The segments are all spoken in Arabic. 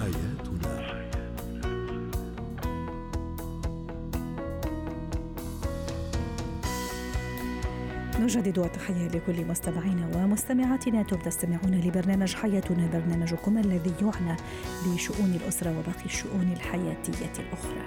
حياتنا. نجدد التحية لكل مستمعينا ومستمعاتنا أنتم تستمعون لبرنامج حياتنا برنامجكم الذي يعنى بشؤون الأسرة وباقي الشؤون الحياتية الأخرى.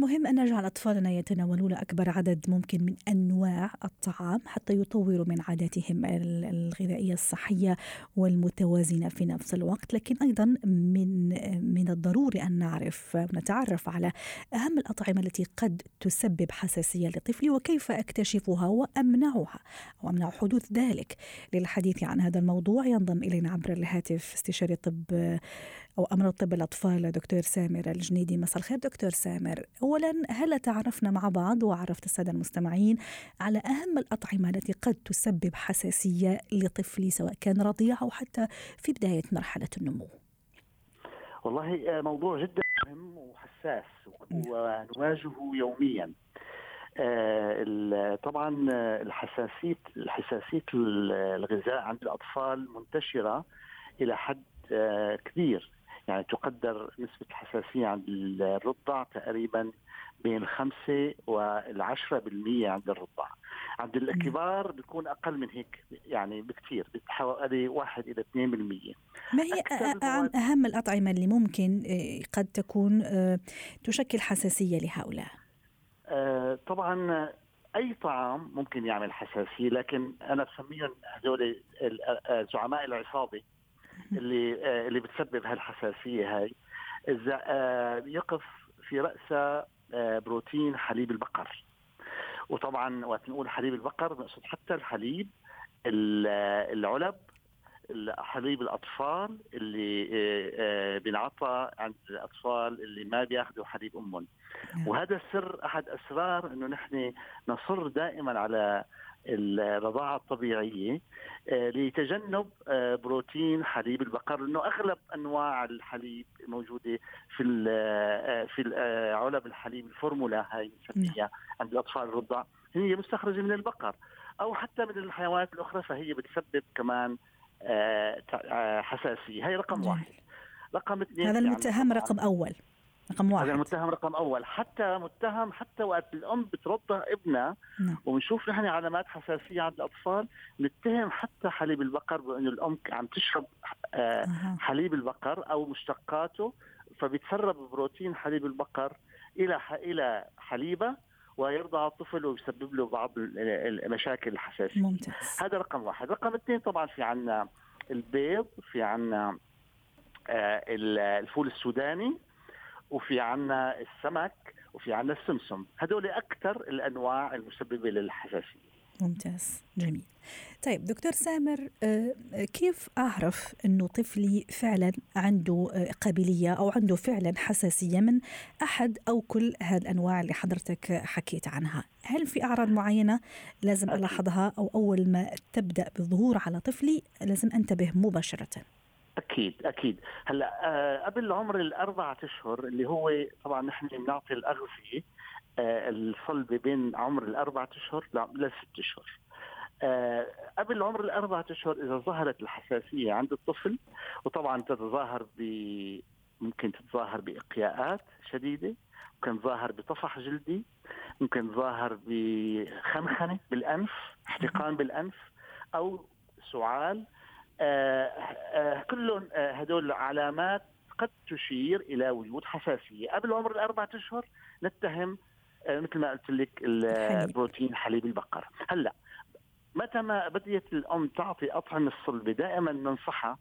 المهم أن نجعل أطفالنا يتناولون أكبر عدد ممكن من أنواع الطعام حتى يطوروا من عاداتهم الغذائية الصحية والمتوازنة في نفس الوقت. لكن أيضا من من الضروري أن نعرف ونتعرف على أهم الأطعمة التي قد تسبب حساسية لطفلي وكيف أكتشفها وأمنعها أو أمنع حدوث ذلك. للحديث عن هذا الموضوع ينضم إلينا عبر الهاتف استشاري طب أو أمراض طب الأطفال دكتور سامر الجنيدي. مساء الخير دكتور سامر. أولا هل تعرفنا مع بعض وعرفت السادة المستمعين على أهم الأطعمة التي قد تسبب حساسية لطفلي سواء كان رضيع أو حتى في بداية مرحلة النمو؟ والله آه، موضوع جدا مهم وحساس ونواجهه يوميا. آه، طبعا آه، الحساسيه الحساسيه الغذاء عند الأطفال منتشرة إلى حد كبير. يعني تقدر نسبة الحساسية عند الرضع تقريبا بين الخمسة والعشرة بالمية عند الرضع. عند الكبار بيكون أقل من هيك يعني بكثير حوالي واحد إلى اثنين بالمية. ما هي أهم الأطعمة اللي ممكن آه، قد تكون آه، تشكل حساسية لهؤلاء؟ آه، طبعا أي طعام ممكن يعمل حساسية لكن أنا بسميهم هذول زعماء العصابة. اللي آه، اللي بتسبب هالحساسية هاي. إذا آه، يقف في راسها آه، بروتين حليب البقر. وطبعا وقت نقول حليب البقر بنقصد حتى الحليب العلب حليب الأطفال اللي بينعطى عند الأطفال اللي ما بياخذوا حليب أمهم. نعم. وهذا السر أحد أسرار إنه نحن نصر دائما على الرضاعة الطبيعية آه، لتجنب آه، بروتين حليب البقر لأنه أغلب أنواع الحليب موجودة في آه، في علب الحليب الفورمولا هاي بنسميها نعم. عند الأطفال الرضع هي مستخرجة من البقر أو حتى من الحيوانات الأخرى فهي بتسبب كمان حساسية. هي رقم واحد. رقم اثنين هذا المتهم رقم أول. رقم واحد. هذا المتهم رقم أول. حتى متهم حتى وقت الأم بترضع ابنها نعم. وبنشوف نحن علامات حساسية عند الأطفال نتهم حتى حليب البقر بأنه الأم عم تشرب آه حليب البقر أو مشتقاته فبيتسرب بروتين حليب البقر إلى إلى حليبة ويرضع الطفل ويسبب له بعض المشاكل الحساسية. ممتاز. هذا رقم واحد. رقم اثنين طبعا في عنا البيض في عنا آه الفول السوداني. وفي عنا السمك وفي عنا السمسم. هدول أكثر الأنواع المسببة للحساسية ممتاز. جميل. طيب دكتور سامر آه، كيف أعرف أنه طفلي فعلا عنده آه، قابلية أو عنده فعلا حساسية من أحد أو كل هذه الأنواع اللي حضرتك حكيت عنها؟ هل في أعراض معينة لازم ألاحظها أو أول ما تبدأ بالظهور على طفلي لازم أنتبه مباشرة؟ أكيد أكيد. هلأ آه قبل عمر الأربعة أشهر اللي هو طبعا نحن بنعطي الأغذية آه الصلبة بين عمر الأربعة أشهر لست أشهر. آه قبل عمر الأربعة أشهر إذا ظهرت الحساسية عند الطفل وطبعا تتظاهر ب ممكن تتظاهر بإقياءات شديدة ممكن تظاهر بطفح جلدي ممكن تظاهر بخنخنة بالأنف احتقان بالأنف أو سعال كلهم آه، هدول علامات قد تشير إلى وجود حساسية. قبل عمر الأربعة أشهر نتهم مثل ما قلت لك البروتين حليب البقر. هلأ متى ما بديت الأم تعطي أطعمة الصلبة دائما ننصحها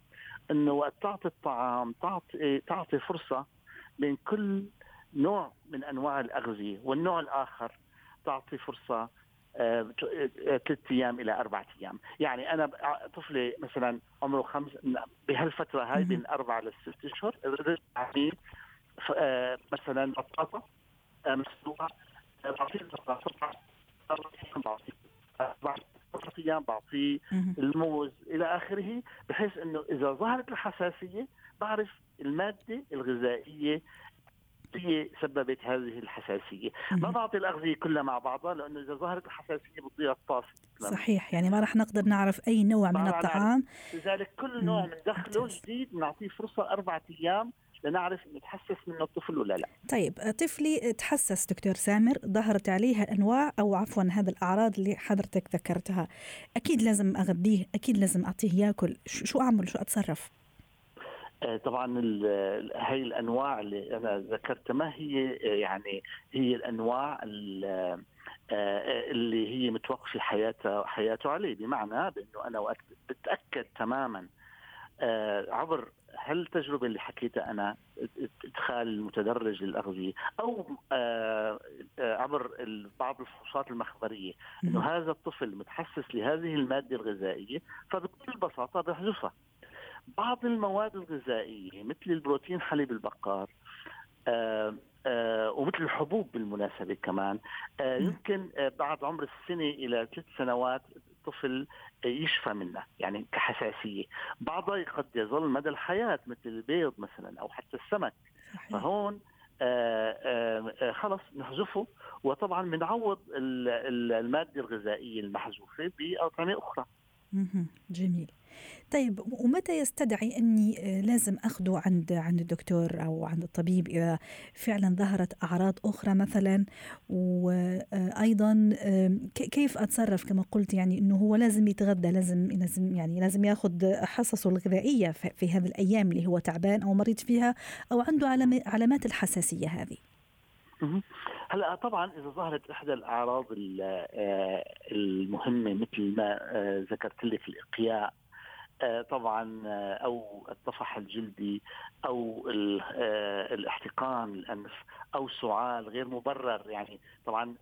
إنه وقت تعطي الطعام تعطي تعطي فرصة بين كل نوع من أنواع الأغذية والنوع الآخر تعطي فرصة ثلاث أيام إلى أربع أيام، يعني أنا طفلي مثلا عمره خمس بهالفترة هاي بين أربع لست أشهر يعني مثلا بطاطا آه، مسلوقه آه، بعطيه بطاطا بعطيه أيام بعطيه الموز إلى آخره بحيث إنه إذا ظهرت الحساسية بعرف المادة الغذائية هي سببت هذه الحساسية، ما بعطي الاغذيه كلها مع بعضها لأنه إذا ظهرت الحساسية بتضيع الطاسه صحيح يعني ما راح نقدر نعرف أي نوع من الطعام. لذلك كل نوع بندخله جديد بنعطيه فرصة أربعة أيام لنعرف نتحسس منه الطفل ولا لا. طيب طفلي تحسس دكتور سامر ظهرت عليه الانواع أو عفوا هذه الأعراض اللي حضرتك ذكرتها. أكيد لازم أغذيه أكيد لازم أعطيه يأكل. شو أعمل؟ شو أتصرف؟ طبعا هي الأنواع اللي أنا ذكرتها ما هي آه، يعني هي الأنواع آه، اللي هي متوقفة حياته حياته عليه. بمعنى بأنه أنا وقت بتأكد تماما عبر هل التجربه اللي حكيتها أنا إدخال المتدرج للأغذية أو عبر بعض الفحوصات المخبرية. إنه هذا الطفل متحسس لهذه المادة الغذائية فبكل بساطة بحذفها بعض المواد الغذائية مثل البروتين حليب البقار آه آه ومثل الحبوب بالمناسبة كمان آه يمكن آه بعد عمر السنة إلى ثلاث سنوات الطفل يشفى منها يعني كحساسية. بعضها قد يظل مدى الحياة مثل البيض مثلا أو حتى السمك. فهون خلص نحذفه. وطبعا بنعوض المادة الغذائية المحذوفة باطعمه أخرى. جميل. طيب ومتى يستدعي أني آه، لازم أخذه عند عند الدكتور أو عند الطبيب إذا فعلا ظهرت أعراض أخرى مثلا وأيضا كيف أتصرف كما قلت يعني إنه هو لازم يتغذى لازم لازم يعني لازم ياخذ حصصه الغذائية في هذه الأيام اللي هو تعبان أو مريض فيها أو عنده علامات الحساسية هذه. هلا طبعا إذا ظهرت إحدى الأعراض آه، المهمة مثل ما آه، ذكرت لك الإقياء آه، طبعا أو الطفح الجلدي أو الاحتقان الأنف أو سعال غير مبرر يعني طبعا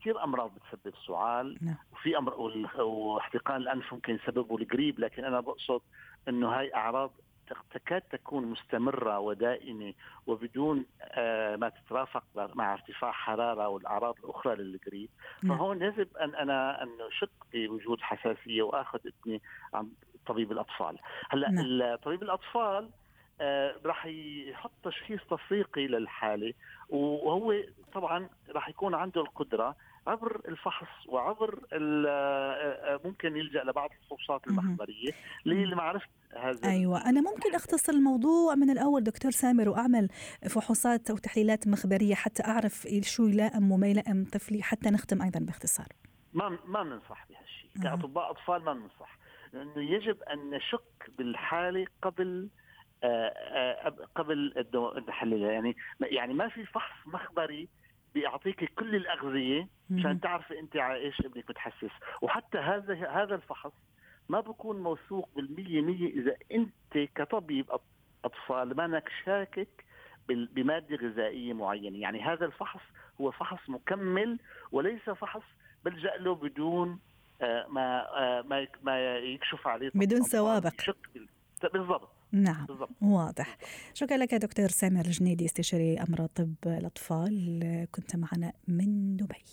كثير أمراض بتسبب سعال نعم. وفي أمر واحتقان الأنف ممكن يسببه القريب لكن أنا بقصد إنه هاي أعراض تكاد تكون مستمرة ودائمة وبدون ما تترافق مع ارتفاع حرارة والأعراض الأخرى للقريب نعم. فهون يجب أن أنا أن أشك بوجود حساسية وأخذ ابني عن طبيب الأطفال هلأ نعم. طبيب الأطفال آه راح يحط تشخيص تفريقي للحالة وهو طبعا راح يكون عنده القدرة عبر الفحص وعبر آه، آه، ممكن يلجأ لبعض الفحوصات المخبريه لمعرفة هذا. أيوه أنا ممكن اختصر الموضوع من الأول دكتور سامر وأعمل فحوصات أو تحليلات مخبرية حتى أعرف شو يلائم وما يلائم طفلي حتى نختم أيضا باختصار. ما ما بننصح بهالشيء كأطباء أطفال ما بننصح انه يجب أن نشك بالحالة قبل آه، آه، قبل نحللها يعني يعني ما في فحص مخبري بيعطيك كل الأغذية عشان تعرفي أنت على إيش ابنك متحسس. وحتى هذا هذا الفحص ما بكون موثوق بالمية مية إذا أنت كطبيب أطفال مانك شاكك بمادة غذائية معينة. يعني هذا الفحص هو فحص مكمل وليس فحص بلجأ له بدون آه، ما آه، ما ما يكشف عليه بدون سوابق. بالضبط. نعم بالضبط. واضح. شكرا لك دكتور سامر الجنيدي استشاري أمراض طب الأطفال كنت معنا من دبي.